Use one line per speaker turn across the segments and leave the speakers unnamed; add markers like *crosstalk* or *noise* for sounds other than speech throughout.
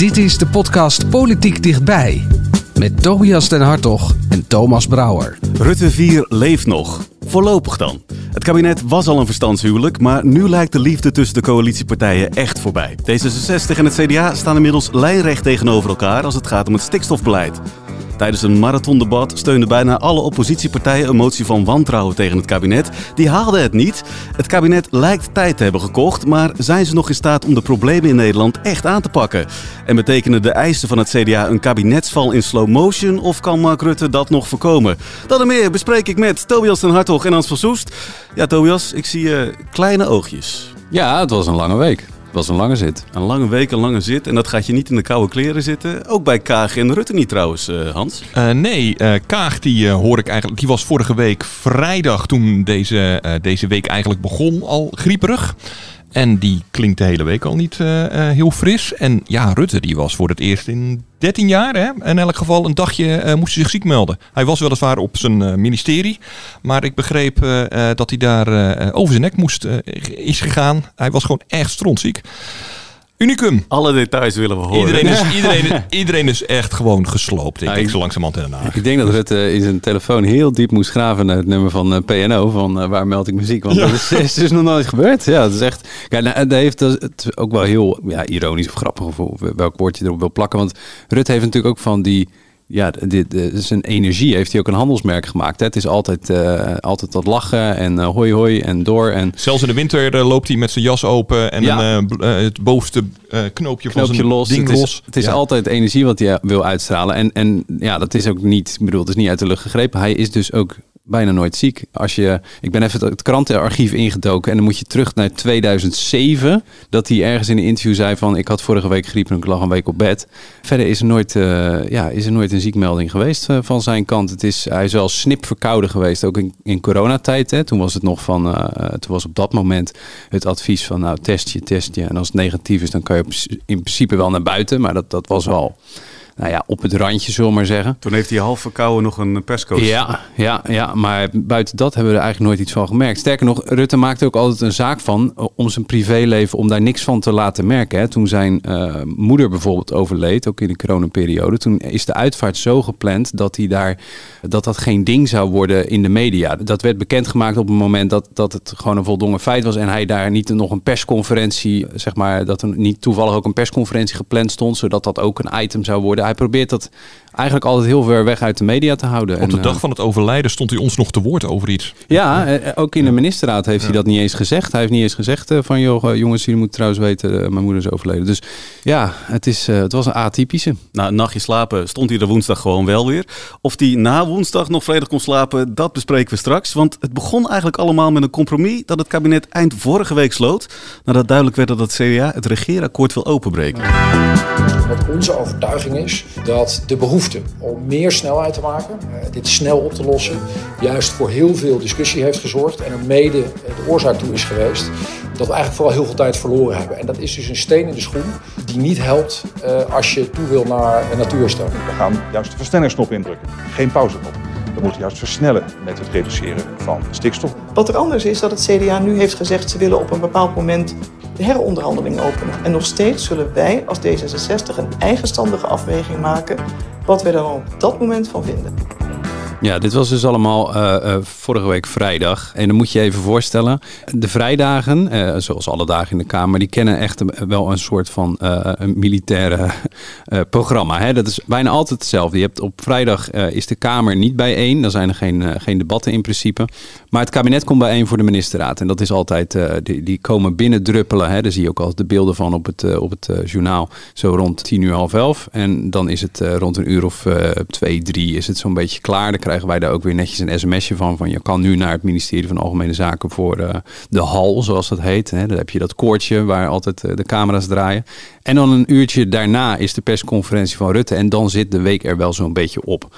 Dit is de podcast Politiek Dichtbij. Met Tobias den Hartog en Thomas Brouwer.
Rutte 4 leeft nog. Voorlopig dan. Het kabinet was al een verstandshuwelijk, maar nu lijkt de liefde tussen de coalitiepartijen echt voorbij. D66 en het CDA staan inmiddels lijnrecht tegenover elkaar als het gaat om het stikstofbeleid. Tijdens een marathondebat steunden bijna alle oppositiepartijen een motie van wantrouwen tegen het kabinet. Die haalden het niet. Het kabinet lijkt tijd te hebben gekocht, maar zijn ze nog in staat om de problemen in Nederland echt aan te pakken? En betekenen de eisen van het CDA een kabinetsval in slow motion of kan Mark Rutte dat nog voorkomen? Dat en meer bespreek ik met Tobias den Hartog en Hans van Soest. Ja, Tobias, ik zie je kleine oogjes.
Ja, het was een lange week. Het was een lange zit.
Een lange week, een lange zit. En dat gaat je niet in de koude kleren zitten. Ook bij Kaag en Rutte niet trouwens, uh, Hans.
Uh, nee, uh, Kaag die hoor ik eigenlijk. Die was vorige week vrijdag toen deze, deze week eigenlijk begon al grieperig. En die klinkt de hele week al niet uh, uh, heel fris. En ja, Rutte die was voor het eerst in 13 jaar, hè, in elk geval een dagje uh, moest hij zich ziek melden. Hij was weliswaar op zijn ministerie, maar ik begreep dat hij daar over zijn nek moest is gegaan. Hij was gewoon echt strontziek. Unicum.
Alle details willen we horen.
Iedereen is, iedereen, iedereen is echt gewoon gesloopt. Ik ja, denk zo langzamerhand in Den Haag.
Ik denk dat Rutte in zijn telefoon heel diep moest graven naar het nummer van uh, PNO. Van uh, waar meld ik muziek? Want ja. dat is, *laughs* is, dus nog nooit gebeurd. Ja, dat is echt... Kijk, nou, dat heeft het is ook wel heel ja, ironisch of grappig. Of welk woord je erop wil plakken. Want Rutte heeft natuurlijk ook van die ja, dit, zijn energie heeft hij ook een handelsmerk gemaakt. Hè. Het is altijd, uh, altijd dat lachen en uh, hoi hoi en door. En...
Zelfs in de winter uh, loopt hij met zijn jas open en ja. een, het bovenste knoopje, knoopje van zijn los. ding
het is,
los.
Het is ja. altijd energie wat hij wil uitstralen. En, en ja, dat is ook niet, ik bedoel, het is niet uit de lucht gegrepen. Hij is dus ook bijna nooit ziek. Als je, ik ben even het krantenarchief ingedoken en dan moet je terug naar 2007. Dat hij ergens in een interview zei van ik had vorige week griep en ik lag een week op bed. Verder is er nooit, uh, ja, is er nooit een ziekmelding geweest uh, van zijn kant. Het is, hij is wel snip verkouden geweest, ook in, in coronatijd. Hè. Toen was het nog van, uh, toen was op dat moment het advies van nou test je, test je. En als het negatief is dan kan je in principe wel naar buiten. Maar dat, dat was wel nou ja, op het randje, zullen we maar zeggen.
Toen heeft hij half verkouden nog een perscoach.
Ja, ja, ja, maar buiten dat hebben we er eigenlijk nooit iets van gemerkt. Sterker nog, Rutte maakte ook altijd een zaak van eh, om zijn privéleven, om daar niks van te laten merken. Hè. Toen zijn uh, moeder bijvoorbeeld overleed, ook in de coronaperiode, toen is de uitvaart zo gepland dat hij daar, dat dat geen ding zou worden in de media. Dat werd bekendgemaakt op het moment dat, dat het gewoon een voldongen feit was en hij daar niet nog een persconferentie, zeg maar, dat er niet toevallig ook een persconferentie gepland stond, zodat dat ook een item zou worden hij probeert dat eigenlijk altijd heel ver weg uit de media te houden.
Op de dag van het overlijden stond hij ons nog te woord over iets.
Ja, ook in de ministerraad heeft hij dat niet eens gezegd. Hij heeft niet eens gezegd van, joh, jongens, jullie moeten trouwens weten, mijn moeder is overleden. Dus ja, het, is, het was een atypische.
Na een nachtje slapen stond hij er woensdag gewoon wel weer. Of hij na woensdag nog volledig kon slapen, dat bespreken we straks. Want het begon eigenlijk allemaal met een compromis dat het kabinet eind vorige week sloot. Nadat duidelijk werd dat het CDA het regeerakkoord wil openbreken.
Wat onze overtuiging is dat de behoefte om meer snelheid te maken, uh, dit snel op te lossen, juist voor heel veel discussie heeft gezorgd en er mede de oorzaak toe is geweest dat we eigenlijk vooral heel veel tijd verloren hebben. En dat is dus een steen in de schoen die niet helpt uh, als je toe wil naar natuursteun.
We gaan juist de versnellingsknop indrukken, geen pauzeknop. We moeten juist versnellen met het reduceren van stikstof.
Wat er anders is dat het CDA nu heeft gezegd... ze willen op een bepaald moment de heronderhandeling openen. En nog steeds zullen wij als D66 een eigenstandige afweging maken... wat wij er op dat moment van vinden.
Ja, dit was dus allemaal uh, uh, vorige week vrijdag. En dan moet je even voorstellen, de vrijdagen, uh, zoals alle dagen in de Kamer, die kennen echt wel een soort van een militaire *laughs* programma. Hè? Dat is bijna altijd hetzelfde. Je hebt op vrijdag is de Kamer niet bijeen, dan zijn er geen, geen debatten in principe. Maar het kabinet komt bijeen voor de ministerraad. En dat is altijd, die, die komen binnendruppelen. Hè? Daar zie je ook altijd de beelden van op het, op het journaal. Zo rond tien uur, half elf. En dan is het rond een uur of twee, drie is het zo'n beetje klaar. Krijgen wij daar ook weer netjes een sms'je van. Van je kan nu naar het ministerie van Algemene Zaken voor uh, de hal, zoals dat heet. Hè. Daar heb je dat koordje waar altijd uh, de camera's draaien. En dan een uurtje daarna is de persconferentie van Rutte. En dan zit de week er wel zo'n beetje op.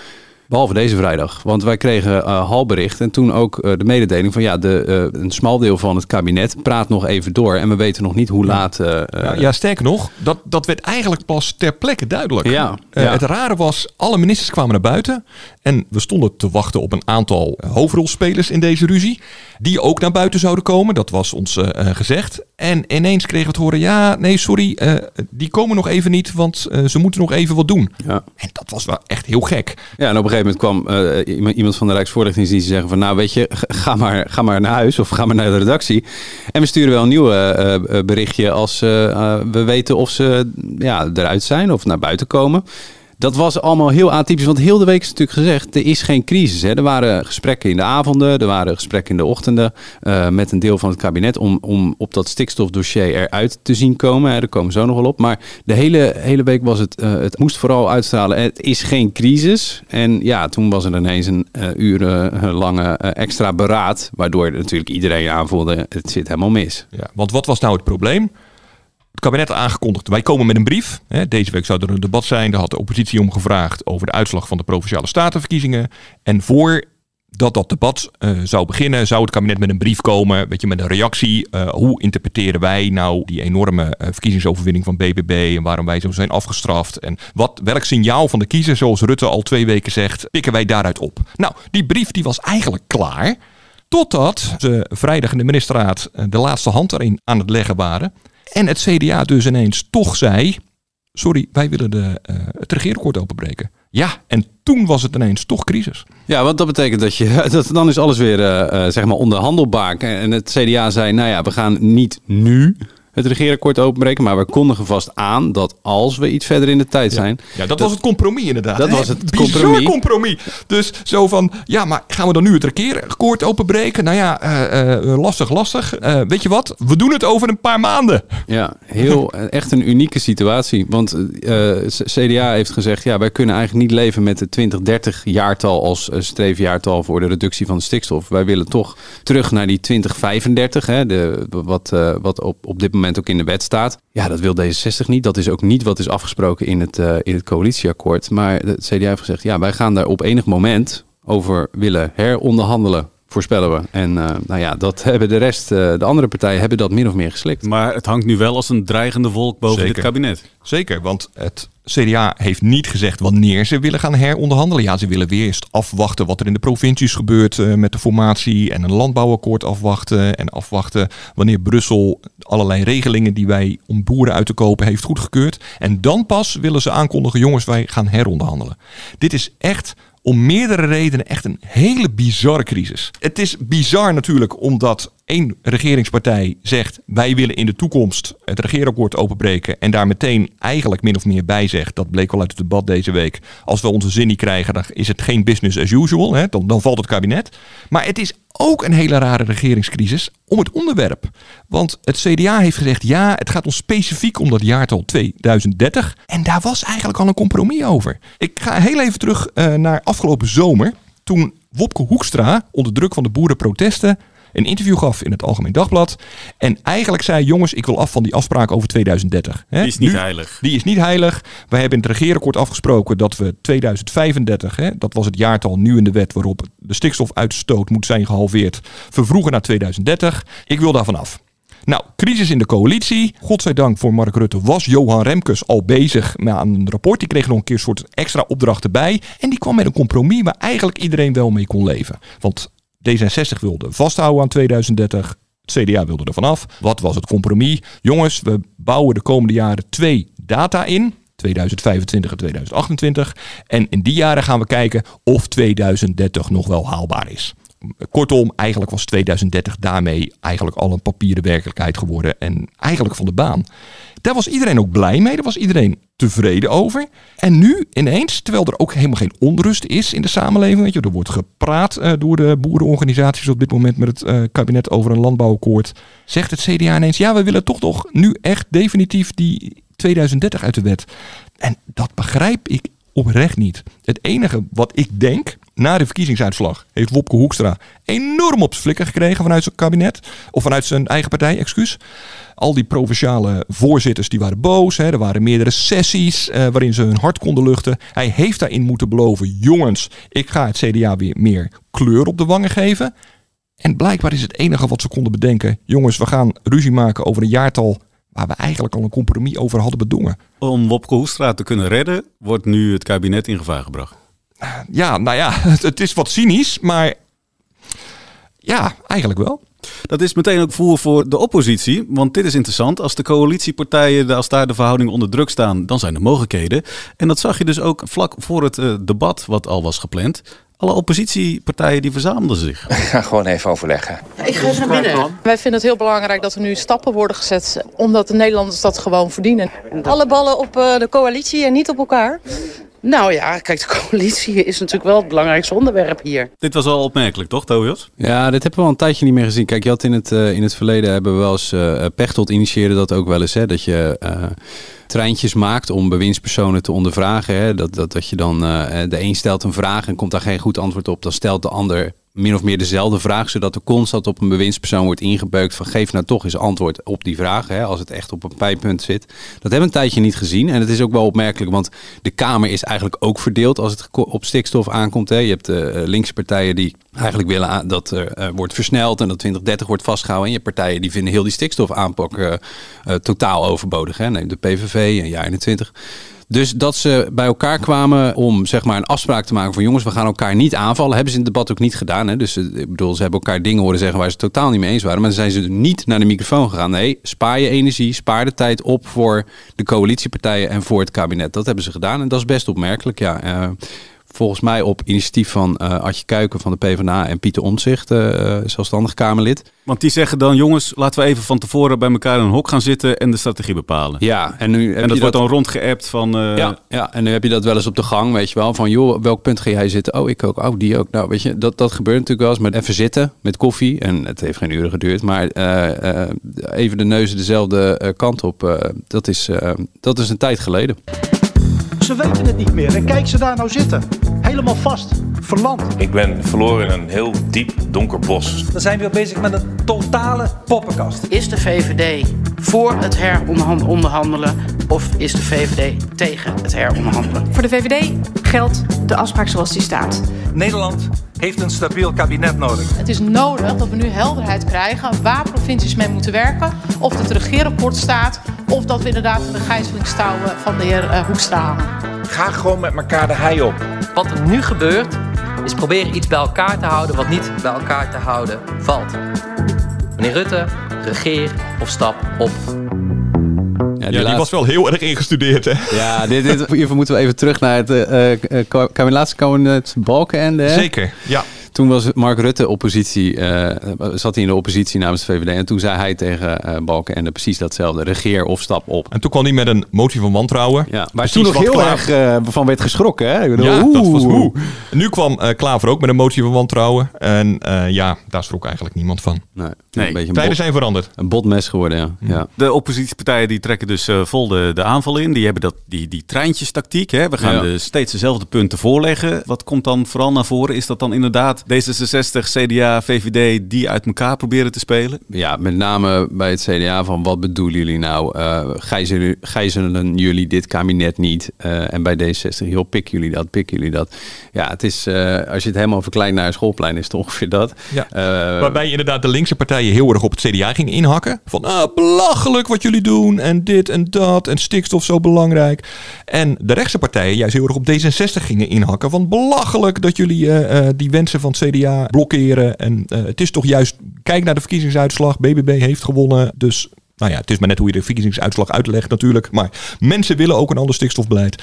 Behalve deze vrijdag. Want wij kregen uh, halbericht en toen ook uh, de mededeling van ja, de, uh, een smal deel van het kabinet praat nog even door. En we weten nog niet hoe laat.
Ja, ja, sterker nog, dat, dat werd eigenlijk pas ter plekke duidelijk.
Ja,
ja. Het rare was, alle ministers kwamen naar buiten. En we stonden te wachten op een aantal hoofdrolspelers in deze ruzie. Die ook naar buiten zouden komen. Dat was ons gezegd. En ineens kregen we het horen, ja, nee, sorry, die komen nog even niet, want ze moeten nog even wat doen.
Ja.
En dat was wel echt heel gek.
Ja, en op een gegeven moment kwam uh, iemand van de Rijksvoorlichtingsdienst zeggen van nou weet je, ga maar, ga maar naar huis of ga maar naar de redactie. En we sturen wel een nieuw uh, berichtje als we weten of ze ja, eruit zijn of naar buiten komen. Dat was allemaal heel atypisch, want heel de week is natuurlijk gezegd, er is geen crisis. Hè. Er waren gesprekken in de avonden, er waren gesprekken in de ochtenden uh, met een deel van het kabinet om, om op dat stikstofdossier eruit te zien komen. Hè. Daar komen zo nog wel op. Maar de hele, hele week was het, uh, het moest vooral uitstralen, het is geen crisis. En ja, toen was er ineens een uh, urenlange extra beraad, waardoor natuurlijk iedereen aanvoelde, het zit helemaal mis.
Ja, want wat was nou het probleem? Kabinet aangekondigd, wij komen met een brief. Deze week zou er een debat zijn. Daar had de oppositie om gevraagd over de uitslag van de Provinciale Statenverkiezingen. En voor dat dat debat uh, zou beginnen, zou het kabinet met een brief komen, weet je, met een reactie. Uh, hoe interpreteren wij nou die enorme uh, verkiezingsoverwinning van BBB en waarom wij zo zijn afgestraft? En wat, welk signaal van de kiezer, zoals Rutte al twee weken zegt, pikken wij daaruit op? Nou, die brief die was eigenlijk klaar, totdat ze vrijdag in de ministerraad de laatste hand erin aan het leggen waren. En het CDA dus ineens toch zei: Sorry, wij willen de, uh, het regeerakkoord openbreken. Ja, en toen was het ineens toch crisis.
Ja, want dat betekent dat je. *laughs* Dat, dan is alles weer uh, zeg maar onderhandelbaar. En het CDA zei: Nou ja, we gaan niet nu het regeerakkoord openbreken. Maar we kondigen vast aan dat als we iets verder in de tijd zijn.
Ja, ja dat, dat, was het compromis inderdaad.
Dat
hè?
was het compromis.
compromis. Dus zo van, ja, maar gaan we dan nu het regeerakkoord openbreken? Nou ja, uh, uh, lastig, lastig. Uh, weet je wat? We doen het over een paar maanden.
Ja, heel, *laughs* echt een unieke situatie. Want CDA heeft gezegd, ja, wij kunnen eigenlijk niet leven met het 2030 jaartal als streefjaartal voor de reductie van de stikstof. Wij willen toch terug naar die 2035, hè, de, wat, wat op, op dit moment moment ook in de wet staat. Ja, dat wil D66 niet. Dat is ook niet wat is afgesproken in het, uh, in het coalitieakkoord. Maar het CDA heeft gezegd, ja, wij gaan daar op enig moment over willen heronderhandelen voorspellen we. En uh, nou ja, dat *laughs* hebben de rest, uh, de andere partijen hebben dat min of meer geslikt.
Maar het hangt nu wel als een dreigende wolk boven
Zeker.
dit kabinet.
Zeker, want het CDA heeft niet gezegd wanneer ze willen gaan heronderhandelen. Ja, ze willen weer eerst afwachten wat er in de provincies gebeurt uh, met de formatie en een landbouwakkoord afwachten. En afwachten wanneer Brussel allerlei regelingen die wij om boeren uit te kopen heeft goedgekeurd. En dan pas willen ze aankondigen, jongens, wij gaan heronderhandelen. Dit is echt om meerdere redenen echt een hele bizarre crisis. Het is bizar natuurlijk omdat één regeringspartij zegt... wij willen in de toekomst het regeerakkoord openbreken... en daar meteen eigenlijk min of meer bij zegt... dat bleek al uit het debat deze week... als we onze zin niet krijgen, dan is het geen business as usual. Hè? Dan, dan valt het kabinet. Maar het is ook een hele rare regeringscrisis om het onderwerp. Want het CDA heeft gezegd... ja, het gaat ons specifiek om dat jaartal 2030. En daar was eigenlijk al een compromis over. Ik ga heel even terug uh, naar afgelopen zomer... toen Wopke Hoekstra onder druk van de boerenprotesten een interview gaf in het Algemeen Dagblad. En eigenlijk zei: Jongens, ik wil af van die afspraak over 2030.
Hè? Die is niet nu, heilig.
Die is niet heilig. Wij hebben in het regeerakkoord afgesproken dat we 2035, hè, dat was het jaartal nu in de wet waarop de stikstofuitstoot moet zijn gehalveerd, vervroegen naar 2030. Ik wil daarvan af. Nou, crisis in de coalitie. Godzijdank voor Mark Rutte was Johan Remkes al bezig met een rapport. Die kreeg nog een keer een soort extra opdracht erbij. En die kwam met een compromis waar eigenlijk iedereen wel mee kon leven. Want D66 wilde vasthouden aan 2030. Het CDA wilde er vanaf. Wat was het compromis? Jongens, we bouwen de komende jaren twee data in. 2025 en 2028. En in die jaren gaan we kijken of 2030 nog wel haalbaar is. Kortom, eigenlijk was 2030 daarmee eigenlijk al een papieren werkelijkheid geworden en eigenlijk van de baan. Daar was iedereen ook blij mee, daar was iedereen tevreden over. En nu ineens, terwijl er ook helemaal geen onrust is in de samenleving, weet je, er wordt gepraat uh, door de boerenorganisaties op dit moment met het uh, kabinet over een landbouwakkoord, zegt het CDA ineens, ja, we willen toch nog nu echt definitief die 2030 uit de wet. En dat begrijp ik oprecht niet. Het enige wat ik denk, na de verkiezingsuitslag heeft Wopke Hoekstra enorm op zijn gekregen vanuit zijn kabinet. Of vanuit zijn eigen partij, excuus. Al die provinciale voorzitters die waren boos. Hè. Er waren meerdere sessies eh, waarin ze hun hart konden luchten. Hij heeft daarin moeten beloven, jongens, ik ga het CDA weer meer kleur op de wangen geven. En blijkbaar is het enige wat ze konden bedenken, jongens, we gaan ruzie maken over een jaartal waar we eigenlijk al een compromis over hadden bedongen.
Om Wopke Hoekstra te kunnen redden, wordt nu het kabinet in gevaar gebracht.
Ja, nou ja, *laughs* het is wat cynisch, maar ja, eigenlijk wel.
Dat is meteen ook voer voor de oppositie. Want dit is interessant. Als de coalitiepartijen, als daar de verhoudingen onder druk staan, dan zijn er mogelijkheden. En dat zag je dus ook vlak voor het uh, debat wat al was gepland. Alle oppositiepartijen die verzamelden zich. *laughs*
Ik ga gewoon even overleggen.
Ik ga even naar binnen. Wij vinden het heel belangrijk dat er nu stappen worden gezet... omdat de Nederlanders dat gewoon verdienen.
Alle ballen op uh, de coalitie en niet op elkaar. Nou ja, kijk, de coalitie is natuurlijk wel het belangrijkste onderwerp hier.
Dit was al opmerkelijk, toch, Tobias?
Ja, dit hebben we al een tijdje niet meer gezien. Kijk, je had in het, uh, in het verleden hebben we wel eens... Uh, Pechtold initieerde dat ook wel eens, hè, dat je... Uh, treintjes maakt om bewindspersonen te ondervragen. Hè? Dat, dat, dat je dan de een stelt een vraag en komt daar geen goed antwoord op, dan stelt de ander min of meer dezelfde vraag, zodat er constant op een bewindspersoon wordt ingebeukt van geef nou toch eens antwoord op die vraag, hè, als het echt op een pijpunt zit. Dat hebben we een tijdje niet gezien en het is ook wel opmerkelijk, want de Kamer is eigenlijk ook verdeeld als het op stikstof aankomt. Hè. Je hebt de linkse partijen die eigenlijk willen dat er uh, wordt versneld en dat 2030 wordt vastgehouden. En je hebt partijen die vinden heel die stikstofaanpak uh, totaal overbodig. Hè. Neem de PVV en jaar 21. Dus dat ze bij elkaar kwamen om zeg maar een afspraak te maken van jongens, we gaan elkaar niet aanvallen. Hebben ze in het debat ook niet gedaan. Hè? Dus ik bedoel, ze hebben elkaar dingen horen zeggen waar ze totaal niet mee eens waren. Maar dan zijn ze niet naar de microfoon gegaan. Nee, spaar je energie, spaar de tijd op voor de coalitiepartijen en voor het kabinet. Dat hebben ze gedaan en dat is best opmerkelijk. Ja, uh, volgens mij op initiatief van uh, Adje Kuiken van de PvdA en Pieter Omtzigt, uh, zelfstandig Kamerlid.
Want die zeggen dan, jongens, laten we even van tevoren bij elkaar in een hok gaan zitten en de strategie bepalen.
Ja, en nu
en dat wordt dan rondgeappt van. Uh...
Ja, ja, en nu heb je dat wel eens op de gang, weet je wel, van joh, welk punt ga jij zitten? Oh, ik ook. Oh, die ook. Nou, weet je, dat, dat gebeurt natuurlijk wel eens, maar even zitten met koffie en het heeft geen uren geduurd, maar even de neuzen dezelfde kant op, dat, is, dat is een tijd geleden.
Ze weten het niet meer. En kijk ze daar nou zitten. Helemaal vast. Verlamd.
Ik ben verloren in een heel diep donker bos.
Dan zijn we bezig met een totale poppenkast.
Is de VVD voor het heronderhandelen of is de VVD tegen het heronderhandelen?
Voor de VVD geldt de afspraak zoals die staat.
Nederland heeft een stabiel kabinet nodig.
Het is nodig dat we nu helderheid krijgen waar provincies mee moeten werken. Of het regeerakkoord staat of dat we inderdaad de gijzelingstouwen van de heer uh, Hoekstra hangen.
Ga gewoon met elkaar de hei op.
Wat er nu gebeurt is proberen iets bij elkaar te houden wat niet bij elkaar te houden valt. Meneer Rutte, regeer of stap op.
Ja, die, ja, die was wel heel erg ingestudeerd, hè?
Ja, dit, dit, hiervoor moeten we even terug naar het uh, uh, laatste kabinet Balkenende.
Zeker, ja.
Toen was Mark Rutte oppositie, uh, zat hij in de oppositie namens de VVD. En toen zei hij tegen uh, Balkenende precies datzelfde. Regeer of stap op.
En toen kwam hij met een motie van wantrouwen.
Ja, waar toen nog heel klaar... erg uh, van werd geschrokken. Hè?
Bedoel, ja, dat was hoe. Nu kwam Klaver ook met een motie van wantrouwen. En ja, daar schrok eigenlijk niemand van.
Nee,
nee. Een beetje tijden zijn veranderd.
Een botmes geworden, ja.
Hm. ja. De oppositiepartijen die trekken dus vol de, de aanval in. Die hebben dat, die, die treintjestactiek. Hè? We gaan ja. de, steeds dezelfde punten voorleggen. Wat komt dan vooral naar voren? Is dat dan inderdaad D66 CDA, VVD die uit elkaar proberen te spelen?
Ja, met name bij het CDA van wat bedoelen jullie nou? Uh, gijzelen, gijzelen jullie dit kabinet niet? Uh, en bij D66, joh, pikken jullie dat, pikken jullie dat? Ja, het is, uh, als je het helemaal verkleint naar een schoolplein, is het ongeveer dat.
Ja. Waarbij inderdaad de linkse partijen heel erg op het CDA gingen inhakken. Van, ah, belachelijk wat jullie doen en dit en dat en stikstof zo belangrijk. En de rechtse partijen juist heel erg op D66 gingen inhakken. Van, belachelijk dat jullie die wensen van CDA blokkeren. En uh, het is toch juist, kijk naar de verkiezingsuitslag. BBB heeft gewonnen. Dus nou ja, het is maar net hoe je de verkiezingsuitslag uitlegt natuurlijk. Maar mensen willen ook een ander stikstofbeleid.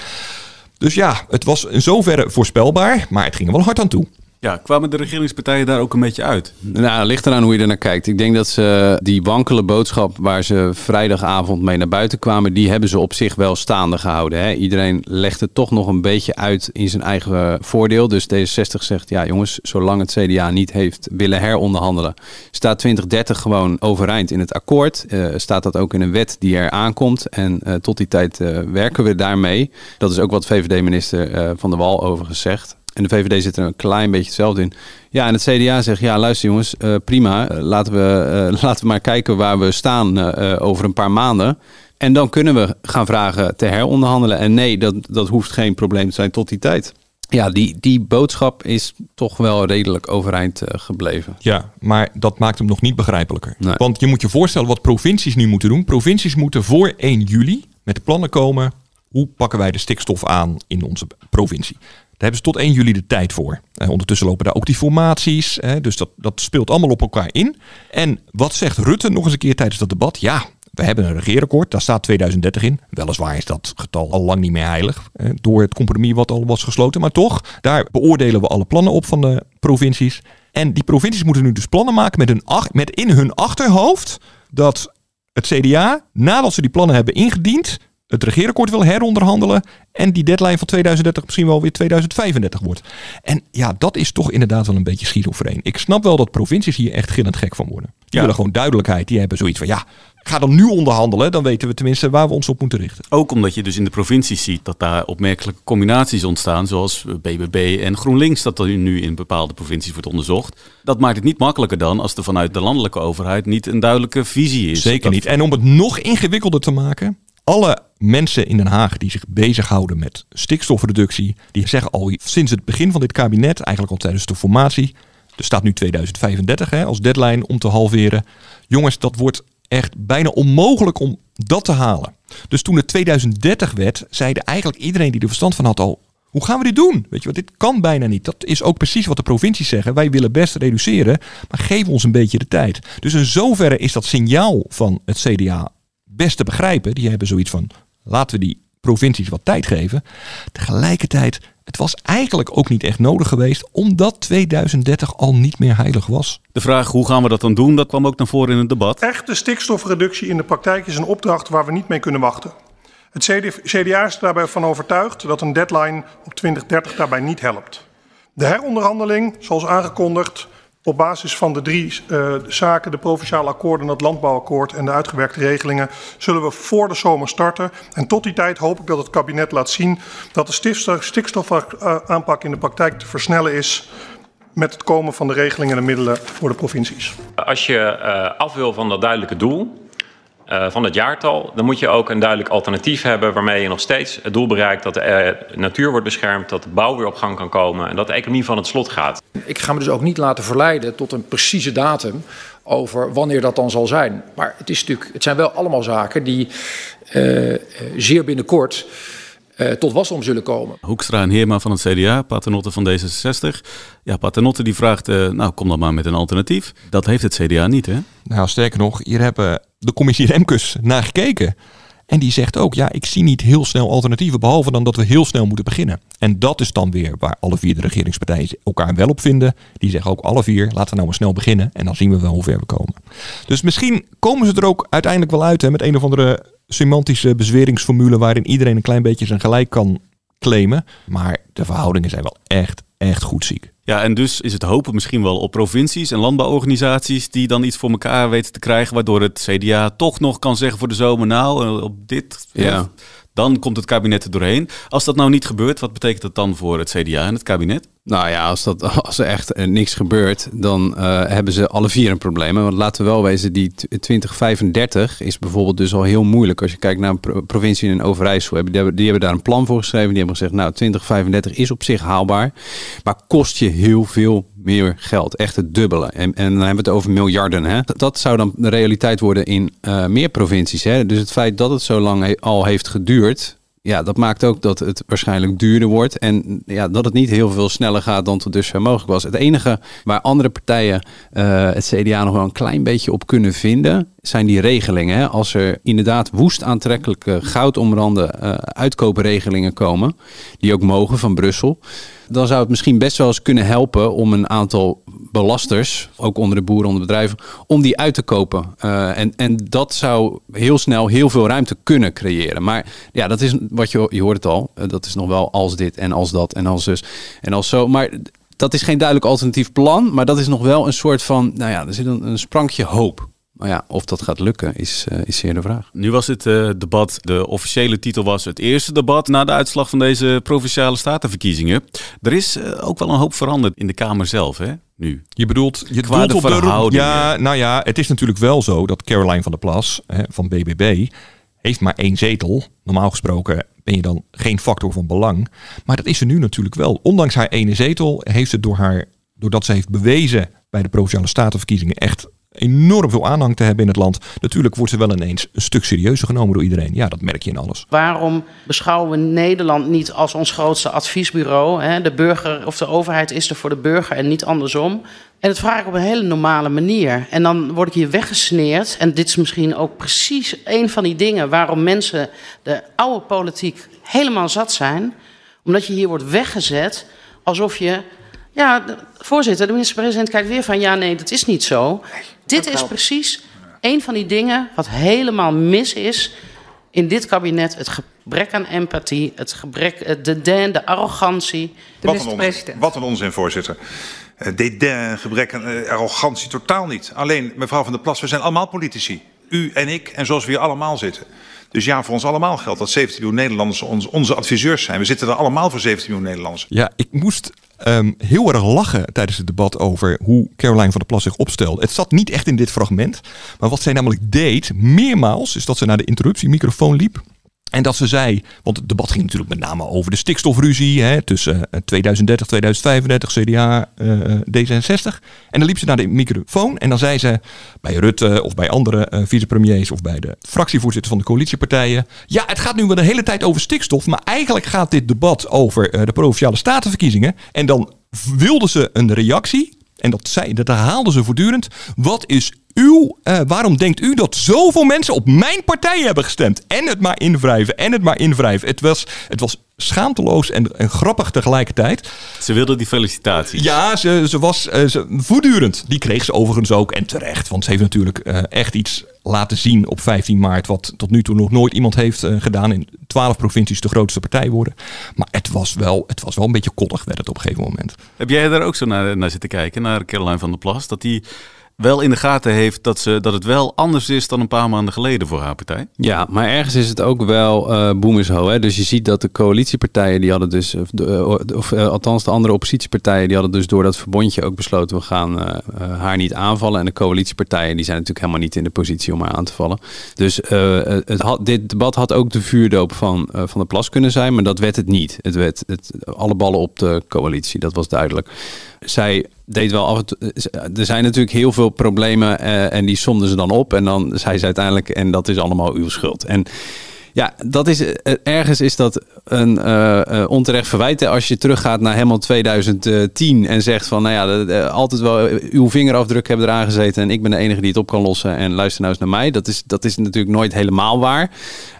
Dus ja, het was in zoverre voorspelbaar, maar het ging er wel hard aan toe.
Ja, kwamen de regeringspartijen daar ook een beetje uit?
Nou, ligt eraan hoe je er naar kijkt. Ik denk dat ze die wankele boodschap waar ze vrijdagavond mee naar buiten kwamen, die hebben ze op zich wel staande gehouden. Hè? Iedereen legt het toch nog een beetje uit in zijn eigen voordeel. Dus D66 zegt, ja jongens, zolang het CDA niet heeft willen heronderhandelen, staat 2030 gewoon overeind in het akkoord. Uh, staat dat ook in een wet die er aankomt. En uh, tot die tijd uh, werken we daarmee. Dat is ook wat VVD-minister Van der Wal overigens zegt. En de VVD zit er een klein beetje hetzelfde in. Ja, en het CDA zegt, ja luister jongens, uh, prima. Uh, laten, we, uh, *laughs* laten we maar kijken waar we staan over een paar maanden. En dan kunnen we gaan vragen te heronderhandelen. En nee, dat, dat hoeft geen probleem te zijn tot die tijd. Ja, die, die boodschap is toch wel redelijk overeind gebleven.
Ja, maar dat maakt hem nog niet begrijpelijker. Nee. Want je moet je voorstellen wat provincies nu moeten doen. Provincies moeten voor 1 juli met plannen komen. Hoe pakken wij de stikstof aan in onze provincie? Hebben ze tot 1 juli de tijd voor. Eh, ondertussen lopen daar ook die formaties. Dus dat, dat speelt allemaal op elkaar in. En wat zegt Rutte nog eens een keer tijdens dat debat? Ja, we hebben een regeerakkoord, daar staat 2030 in. Weliswaar is dat getal al lang niet meer heilig door het compromis wat al was gesloten. Maar toch, daar beoordelen we alle plannen op van de provincies. En die provincies moeten nu dus plannen maken met, een, met in hun achterhoofd dat het CDA, nadat ze die plannen hebben ingediend, het regeerakkoord wil heronderhandelen en die deadline van 2030 misschien wel weer 2035 wordt. En ja, dat is toch inderdaad wel een beetje schizofreen. Ik snap wel dat provincies hier echt gillend gek van worden. Die
Ja.
willen gewoon duidelijkheid. Die hebben zoiets van ja, ga dan nu onderhandelen. Dan weten we tenminste waar we ons op moeten richten.
Ook omdat je dus in de provincies ziet dat daar opmerkelijke combinaties ontstaan, zoals BBB en GroenLinks, dat er nu in bepaalde provincies wordt onderzocht. Dat maakt het niet makkelijker dan als er vanuit de landelijke overheid niet een duidelijke visie is.
Zeker
Dat-
niet. En om het nog ingewikkelder te maken, alle mensen in Den Haag die zich bezighouden met stikstofreductie, die zeggen al sinds het begin van dit kabinet, eigenlijk al tijdens de formatie, er staat nu 2035 hè, als deadline om te halveren. Jongens, dat wordt echt bijna onmogelijk om dat te halen. Dus toen het 2030 werd, zeide eigenlijk iedereen die er verstand van had al, hoe gaan we dit doen? Weet je wat, dit kan bijna niet. Dat is ook precies wat de provincies zeggen. Wij willen best reduceren, maar geef ons een beetje de tijd. Dus in zoverre is dat signaal van het CDA best te begrijpen. Die hebben zoiets van, laten we die provincies wat tijd geven. Tegelijkertijd, het was eigenlijk ook niet echt nodig geweest, omdat 2030 al niet meer heilig was.
De vraag hoe gaan we dat dan doen, dat kwam ook naar voren in het debat.
Echte stikstofreductie in de praktijk is een opdracht waar we niet mee kunnen wachten. Het CD CDA is daarbij van overtuigd dat een deadline op 2030 daarbij niet helpt. De heronderhandeling, zoals aangekondigd, op basis van de drie uh, zaken, de provinciale akkoorden, het landbouwakkoord en de uitgewerkte regelingen, zullen we voor de zomer starten. En tot die tijd hoop ik dat het kabinet laat zien dat de stikstof- stikstofaanpak in de praktijk te versnellen is met het komen van de regelingen en de middelen voor de provincies.
Als je eh, af wil van dat duidelijke doel eh, van het jaartal, dan moet je ook een duidelijk alternatief hebben waarmee je nog steeds het doel bereikt dat de eh, natuur wordt beschermd, dat de bouw weer op gang kan komen en dat de economie van het slot gaat.
Ik ga me dus ook niet laten verleiden tot een precieze datum over wanneer dat dan zal zijn. Maar het, is natuurlijk, het zijn wel allemaal zaken die uh, zeer binnenkort uh, tot wasdom zullen komen.
Hoekstra en Heerma van het CDA, Paternotte van D66. Ja, Paternotte die vraagt, uh, nou kom dan maar met een alternatief. Dat heeft het CDA niet, hè?
Nou, sterker nog, hier hebben de commissie Remkes naar gekeken. En die zegt ook, ja, ik zie niet heel snel alternatieven, behalve dan dat we heel snel moeten beginnen. En dat is dan weer waar alle vier de regeringspartijen elkaar wel op vinden. Die zeggen ook alle vier, laten we nou maar snel beginnen en dan zien we wel hoe ver we komen. Dus misschien komen ze er ook uiteindelijk wel uit hè, met een of andere semantische bezweringsformule waarin iedereen een klein beetje zijn gelijk kan claimen. Maar de verhoudingen zijn wel echt, echt goed ziek.
Ja, en dus is het hopen misschien wel op provincies en landbouworganisaties die dan iets voor elkaar weten te krijgen, waardoor het CDA toch nog kan zeggen voor de zomer, nou, op dit,
Ja.
dan komt het kabinet er doorheen. Als dat nou niet gebeurt, wat betekent dat dan voor het CDA en het kabinet?
Nou ja, als, dat, *laughs* als er echt eh, niks gebeurt, dan eh, hebben ze alle vier een probleem. Want laten we wel wezen, die t- 2035 is bijvoorbeeld dus al heel moeilijk. Als je kijkt naar een pro- provincie in Overijssel, die, hebben, die hebben daar een plan voor geschreven. Die hebben gezegd, nou 2035 is op zich haalbaar, maar kost je heel veel meer geld. Echt het dubbele. En, en dan hebben we het over miljarden. Hè? Dat, zou dan de realiteit worden in eh, meer provincies. Hè? Dus het feit dat het zo lang al heeft geduurd, ja, dat maakt ook dat het waarschijnlijk duurder wordt. En ja, dat het niet heel veel sneller gaat dan tot dusver mogelijk was. Het enige waar andere partijen uh, het CDA nog wel een klein beetje op kunnen vinden, zijn die regelingen. Hè? Als er inderdaad woest aantrekkelijke goudomrande uh, uitkoopregelingen komen, die ook mogen van Brussel, dan zou het misschien best wel eens kunnen helpen om een aantal belasters, ook onder de boeren, onder bedrijven, om die uit te kopen. Uh, en, en dat zou heel snel heel veel ruimte kunnen creëren. Maar ja, dat is wat je, je hoort het al, uh, dat is nog wel als dit en als dat en als zus en als zo. Maar dat is geen duidelijk alternatief plan, maar dat is nog wel een soort van, nou ja, er zit een, een sprankje hoop. Maar ja, of dat gaat lukken is, uh, is zeer de vraag.
Nu was het uh, debat, de officiële titel was het eerste debat na de uitslag van deze provinciale statenverkiezingen. Er is uh, ook wel een hoop veranderd in de Kamer zelf, hè? Nu.
Je bedoelt, je
Qua
doelt
de
op de
verhoudingen.
Ja, nou ja, het is natuurlijk wel zo dat Caroline van der Plas hè, van BBB heeft maar één zetel. Normaal gesproken ben je dan geen factor van belang. Maar dat is ze nu natuurlijk wel. Ondanks haar ene zetel heeft ze door haar, doordat ze heeft bewezen bij de provinciale statenverkiezingen echt enorm veel aanhang te hebben in het land. Natuurlijk wordt ze wel ineens een stuk serieuzer genomen door iedereen. Ja, dat merk je in alles.
Waarom beschouwen we Nederland niet als ons grootste adviesbureau? Hè? De burger of de overheid is er voor de burger en niet andersom. En dat vraag ik op een hele normale manier. En dan word ik hier weggesneerd. En dit is misschien ook precies een van die dingen waarom mensen de oude politiek helemaal zat zijn. Omdat je hier wordt weggezet alsof je. Ja, de voorzitter, de minister-president kijkt weer van ja, nee, dat is niet zo. Dit is precies een van die dingen wat helemaal mis is in dit kabinet. Het gebrek aan empathie, het gebrek, het dédain, de arrogantie.
Wat een, onzin, wat een onzin, voorzitter. Uh, dédain, gebrek aan uh, arrogantie, totaal niet. Alleen, mevrouw van der Plas, we zijn allemaal politici. U en ik, en zoals we hier allemaal zitten. Dus ja, voor ons allemaal geldt dat 17 miljoen Nederlanders onze adviseurs zijn. We zitten er allemaal voor 17 miljoen Nederlanders.
Ja, ik moest um, heel erg lachen tijdens het debat over hoe Caroline van der Plas zich opstelde. Het zat niet echt in dit fragment. Maar wat zij namelijk deed, meermaals, is dat ze naar de interruptiemicrofoon liep. En dat ze zei, want het debat ging natuurlijk met name over de stikstofruzie hè, tussen 2030, 2035, CDA, uh, D66. En dan liep ze naar de microfoon en dan zei ze bij Rutte of bij andere uh, vicepremiers of bij de fractievoorzitter van de coalitiepartijen. Ja, het gaat nu wel de hele tijd over stikstof, maar eigenlijk gaat dit debat over uh, de provinciale statenverkiezingen. En dan wilde ze een reactie. En dat, zei, dat herhaalden ze voortdurend. Wat is uw, uh, waarom denkt u dat zoveel mensen op mijn partij hebben gestemd? En het maar invrijven, en het maar invrijven. Het was, het was schaamteloos en, en grappig tegelijkertijd.
Ze wilde die felicitaties.
Ja, ze, ze was uh, ze, voortdurend. Die kreeg ze overigens ook en terecht. Want ze heeft natuurlijk uh, echt iets laten zien op 15 maart... wat tot nu toe nog nooit iemand heeft gedaan. In 12 provincies de grootste partij worden. Maar het was wel, het was wel een beetje koddig, werd het op een gegeven moment.
Heb jij daar ook zo naar, naar zitten kijken, naar Caroline van der Plas? Dat die wel in de gaten heeft dat, ze, dat het wel anders is dan een paar maanden geleden voor haar partij.
Ja, maar ergens is het ook wel uh, boemersho. Hè? Dus je ziet dat de coalitiepartijen, die hadden dus, of, de, of uh, althans de andere oppositiepartijen, die hadden dus door dat verbondje ook besloten, we gaan haar niet aanvallen. En de coalitiepartijen, die zijn natuurlijk helemaal niet in de positie om haar aan te vallen. Dus dit debat had ook de vuurdoop van, van de plas kunnen zijn, maar dat werd het niet. Het werd het, alle ballen op de coalitie, dat was duidelijk. Zij deed wel af en toe. Er zijn natuurlijk heel veel problemen uh, en die somden ze dan op. En dan zei ze uiteindelijk, en dat is allemaal uw schuld. En ja, dat is, ergens is dat een uh, onterecht verwijt. Als je teruggaat naar helemaal 2010 en zegt van, nou ja, altijd wel uw vingerafdruk hebben eraan gezeten en ik ben de enige die het op kan lossen en luister nou eens naar mij. Dat is, dat is natuurlijk nooit helemaal waar.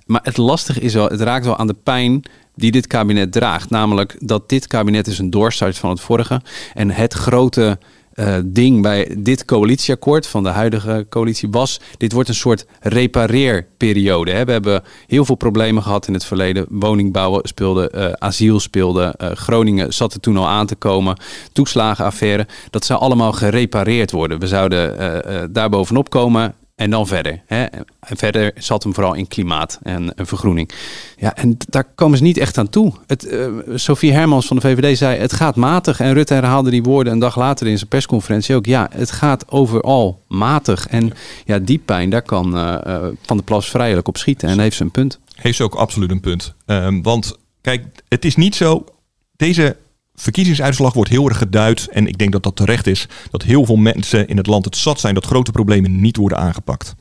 Maar het lastige is wel, het raakt wel aan de pijn die dit kabinet draagt. Namelijk dat dit kabinet is een doorstart van het vorige. En het grote uh, ding bij dit coalitieakkoord van de huidige coalitie was... dit wordt een soort repareerperiode. Hè. We hebben heel veel problemen gehad in het verleden. Woningbouwen speelde, uh, asiel speelde, uh, Groningen zat er toen al aan te komen. Toeslagenaffaire, dat zou allemaal gerepareerd worden. We zouden daar bovenop komen en dan verder. Hè? En verder zat hem vooral in klimaat en, en vergroening. Ja, en daar komen ze niet echt aan toe. Het, Sophie Hermans van de VVD zei: het gaat matig. En Rutte herhaalde die woorden een dag later in zijn persconferentie ook. Ja, het gaat overal matig. En ja, die pijn, daar kan uh, uh, Van der Plas vrijelijk op schieten. En heeft ze een punt.
Heeft ze ook absoluut een punt. Um, want kijk, het is niet zo. Deze verkiezingsuitslag wordt heel erg geduid. En ik denk dat dat terecht is. Dat heel veel mensen in het land het zat zijn dat grote problemen niet worden aangepakt.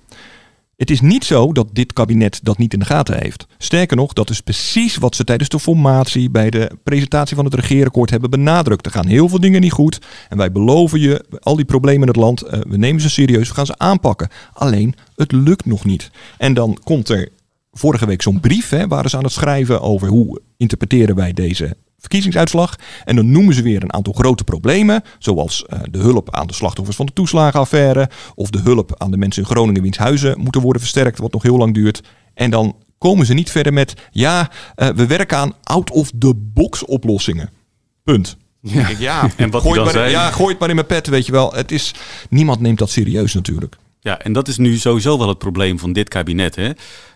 Het is niet zo dat dit kabinet dat niet in de gaten heeft. Sterker nog, dat is precies wat ze tijdens de formatie bij de presentatie van het regeerakkoord hebben benadrukt. Er gaan heel veel dingen niet goed en wij beloven je al die problemen in het land, uh, we nemen ze serieus, we gaan ze aanpakken. Alleen, het lukt nog niet. En dan komt er vorige week zo'n brief, hè, waren ze aan het schrijven over hoe interpreteren wij deze verkiezingsuitslag. En dan noemen ze weer een aantal grote problemen, zoals uh, de hulp aan de slachtoffers van de toeslagenaffaire, of de hulp aan de mensen in Groningen wiens huizen moeten worden versterkt, wat nog heel lang duurt. En dan komen ze niet verder met, ja, uh, we werken aan out-of-the-box oplossingen. Punt.
Ja.
Ja,
en wat
gooi,
dan
het maar,
zei?
ja, gooi het maar in mijn pet, weet je wel. Het is, niemand neemt dat serieus natuurlijk.
Ja, en dat is nu sowieso wel het probleem van dit kabinet. Hè?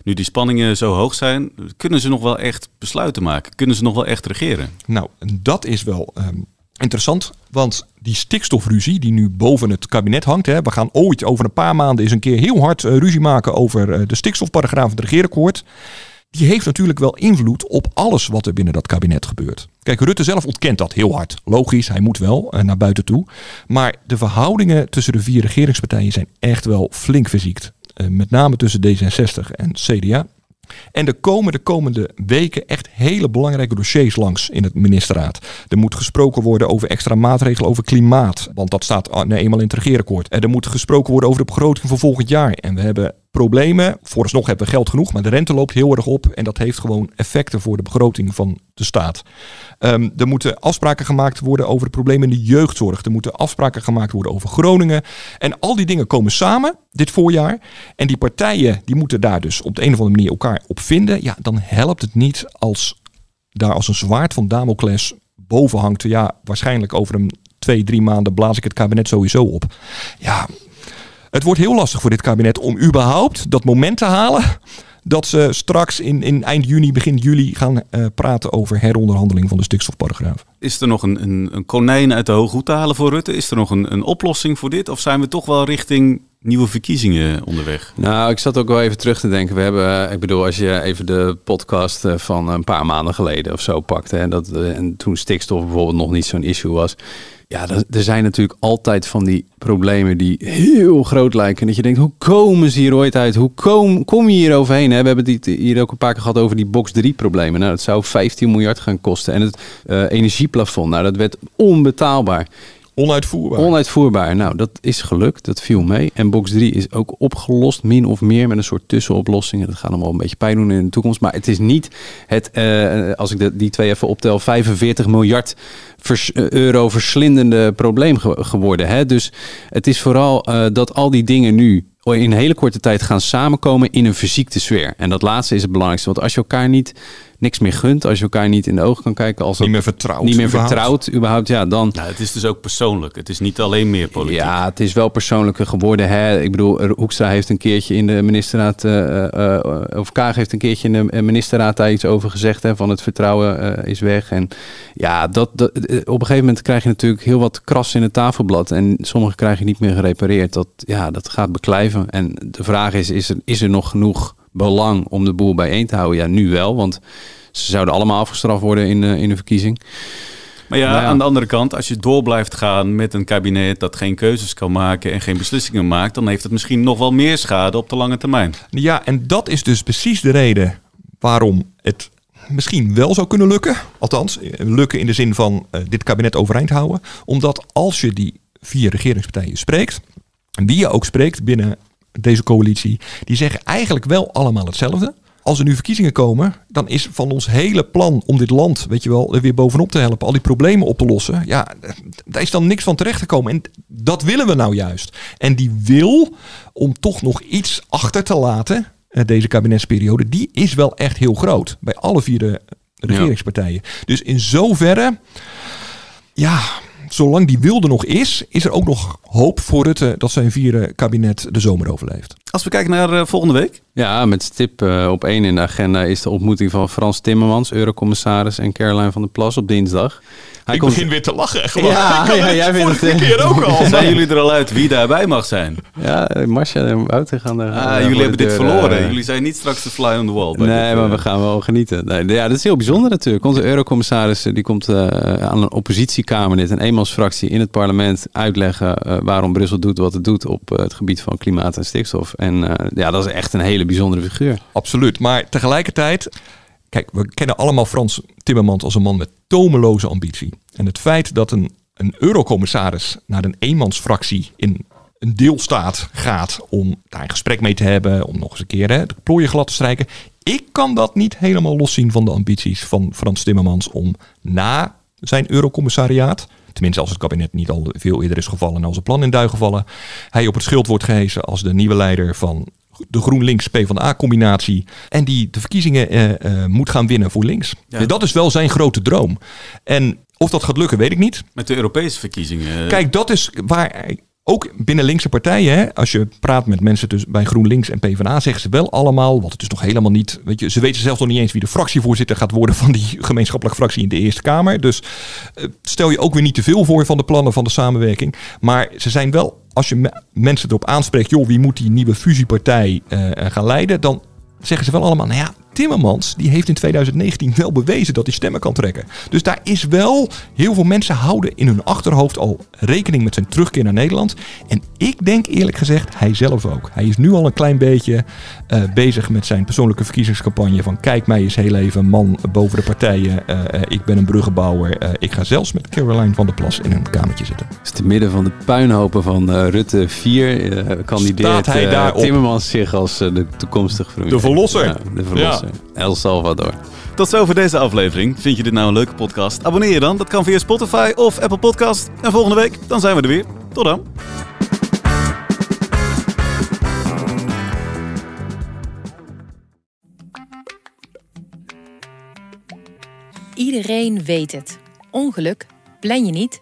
Nu die spanningen zo hoog zijn, kunnen ze nog wel echt besluiten maken? Kunnen ze nog wel echt regeren?
Nou, dat is wel um, interessant, want die stikstofruzie die nu boven het kabinet hangt, hè, we gaan ooit over een paar maanden eens een keer heel hard uh, ruzie maken over uh, de stikstofparagraaf van het regeerakkoord. Die heeft natuurlijk wel invloed op alles wat er binnen dat kabinet gebeurt. Kijk, Rutte zelf ontkent dat heel hard. Logisch, hij moet wel uh, naar buiten toe. Maar de verhoudingen tussen de vier regeringspartijen zijn echt wel flink verziekt. Uh, met name tussen D66 en CDA. En er komen de komende weken echt hele belangrijke dossiers langs in het ministerraad. Er moet gesproken worden over extra maatregelen over klimaat. Want dat staat nou eenmaal in het regeerakkoord. Er moet gesproken worden over de begroting voor volgend jaar. En we hebben problemen. Vooralsnog hebben we geld genoeg, maar de rente loopt heel erg op. En dat heeft gewoon effecten voor de begroting van de staat. Um, er moeten afspraken gemaakt worden over de problemen in de jeugdzorg. Er moeten afspraken gemaakt worden over Groningen. En al die dingen komen samen dit voorjaar. En die partijen die moeten daar dus op de een of andere manier elkaar op vinden. Ja, dan helpt het niet als daar als een zwaard van Damocles boven hangt. Ja, waarschijnlijk over een twee, drie maanden blaas ik het kabinet sowieso op. Ja, het wordt heel lastig voor dit kabinet om überhaupt dat moment te halen dat ze straks in, in eind juni, begin juli gaan uh, praten over heronderhandeling van de stikstofparagraaf.
Is er nog een, een, een konijn uit de hoge hoed te halen voor Rutte? Is er nog een, een oplossing voor dit? Of zijn we toch wel richting nieuwe verkiezingen onderweg?
Nou, ik zat ook wel even terug te denken. We hebben, ik bedoel, als je even de podcast van een paar maanden geleden of zo pakt. Hè, dat, en toen stikstof bijvoorbeeld nog niet zo'n issue was. Ja, er zijn natuurlijk altijd van die problemen die heel groot lijken. En dat je denkt, hoe komen ze hier ooit uit? Hoe kom, kom je hier overheen? Hè? We hebben het hier ook een paar keer gehad over die box 3 problemen. Nou, dat zou 15 miljard gaan kosten. En het uh, energieplafond, nou, dat werd onbetaalbaar.
Onuitvoerbaar.
Onuitvoerbaar. Nou, dat is gelukt. Dat viel mee. En box 3 is ook opgelost, min of meer, met een soort tussenoplossing. Dat gaat hem wel een beetje pijn doen in de toekomst. Maar het is niet het, uh, als ik de, die twee even optel, 45 miljard vers, euro verslindende probleem ge geworden. Hè? Dus het is vooral uh, dat al die dingen nu in hele korte tijd gaan samenkomen in een verziekte sfeer. En dat laatste is het belangrijkste. Want als je elkaar niet niks meer gunt, als je elkaar niet in de ogen kan kijken, als
niet meer vertrouwd,
niet meer
überhaupt.
vertrouwd, überhaupt, ja, dan.
Nou, het is dus ook persoonlijk. Het is niet alleen meer politiek.
Ja, het is wel persoonlijker geworden. Hè? Ik bedoel, Hoekstra heeft een keertje in de ministerraad, uh, uh, of Kaag heeft een keertje in de ministerraad daar iets over gezegd, hè, van het vertrouwen uh, is weg. En ja, dat, dat, op een gegeven moment krijg je natuurlijk heel wat kras in het tafelblad en sommige krijg je niet meer gerepareerd. Dat, ja, dat gaat beklijven. En de vraag is, is er, is er nog genoeg belang om de boel bijeen te houden? Ja, nu wel, want ze zouden allemaal afgestraft worden in, uh, in de verkiezing.
Maar ja, nou ja, aan de andere kant, als je door blijft gaan met een kabinet dat geen keuzes kan maken en geen beslissingen maakt, dan heeft het misschien nog wel meer schade op de lange termijn.
Ja, en dat is dus precies de reden waarom het misschien wel zou kunnen lukken. Althans, lukken in de zin van uh, dit kabinet overeind houden. Omdat als je die vier regeringspartijen spreekt, en wie je ook spreekt binnen deze coalitie, die zeggen eigenlijk wel allemaal hetzelfde. Als er nu verkiezingen komen, dan is van ons hele plan om dit land, weet je wel, er weer bovenop te helpen, al die problemen op te lossen. Ja, daar is dan niks van terecht gekomen. En dat willen we nou juist. En die wil om toch nog iets achter te laten, deze kabinetsperiode, die is wel echt heel groot. Bij alle vier de regeringspartijen. Ja. Dus in zoverre, ja, zolang die wilde nog is, is er ook nog hoop voor Rutte dat zijn vierde kabinet de zomer overleeft.
Als we kijken naar uh, volgende week.
Ja, met stip uh, op één in de agenda is de ontmoeting van Frans Timmermans, eurocommissaris, en Caroline van der Plas op dinsdag. Hij
ik
komt-
begin weer te lachen. Gewoon.
Ja,
Ik
ja,
het
jij vindt het, eh,
keer ook al. *laughs*
Zijn jullie er al uit wie daarbij mag zijn?
Ja, Marcia en Wouter gaan er.
Ah,
eh,
jullie hebben
de
dit verloren.
eh,
Jullie zijn niet straks de fly on the wall. bij
Nee,
dit,
maar
eh,
we gaan wel genieten. Nee, ja, dat is heel bijzonder natuurlijk. Onze eurocommissaris eh, die komt eh, aan een oppositiekamerlid, een eenmansfractie in het parlement uitleggen eh, waarom Brussel doet wat het doet op eh, het gebied van klimaat en stikstof. En eh, ja, dat is echt een hele bijzondere figuur.
Absoluut. Maar tegelijkertijd, kijk, we kennen allemaal Frans Timmermans als een man met tomeloze ambitie. En het feit dat een, een eurocommissaris naar een eenmansfractie in een deelstaat gaat om daar een gesprek mee te hebben, om nog eens een keer hè, de plooien glad te strijken. Ik kan dat niet helemaal loszien van de ambities van Frans Timmermans om na zijn eurocommissariaat, tenminste als het kabinet niet al veel eerder is gevallen en als het plan in duigen vallen, hij op het schild wordt gehezen als de nieuwe leider van de GroenLinks-PvdA-combinatie. En die de verkiezingen eh, eh, moet gaan winnen voor links.
Ja.
Dat is wel zijn grote droom. En of dat gaat lukken, weet ik niet.
Met de Europese verkiezingen.
Kijk, dat is waar ook binnen linkse partijen, hè, als je praat met mensen dus bij GroenLinks en PvdA, zeggen ze wel allemaal, want het is nog helemaal niet, weet je, ze weten zelfs nog niet eens wie de fractievoorzitter gaat worden van die gemeenschappelijke fractie in de Eerste Kamer. Dus eh, stel je ook weer niet te veel voor van de plannen van de samenwerking. Maar ze zijn wel, als je me- mensen erop aanspreekt, joh, wie moet die nieuwe fusiepartij eh, gaan leiden, dan zeggen ze wel allemaal, nou ja, Timmermans die heeft in 2019 wel bewezen dat hij stemmen kan trekken. Dus daar is wel, heel veel mensen houden in hun achterhoofd al rekening met zijn terugkeer naar Nederland. En ik denk eerlijk gezegd, hij zelf ook. Hij is nu al een klein beetje eh, bezig met zijn persoonlijke verkiezingscampagne van kijk mij eens heel even, man boven de partijen. Eh, eh, ik ben een bruggenbouwer. Eh, ik ga zelfs met Caroline van der Plas in een kamertje zitten.
Dus te midden van de puinhopen van eh, Rutte 4 eh, kandideert
hij?
Timmermans zich als de toekomstige premier.
De verlosser.
Ja, de verlosser. El Salvador.
Tot zover deze aflevering. Vind je dit nou een leuke podcast? Abonneer je dan. Dat kan via Spotify of Apple Podcast. En volgende week, dan zijn we er weer. Tot dan.
Iedereen weet het. Ongeluk plan je niet,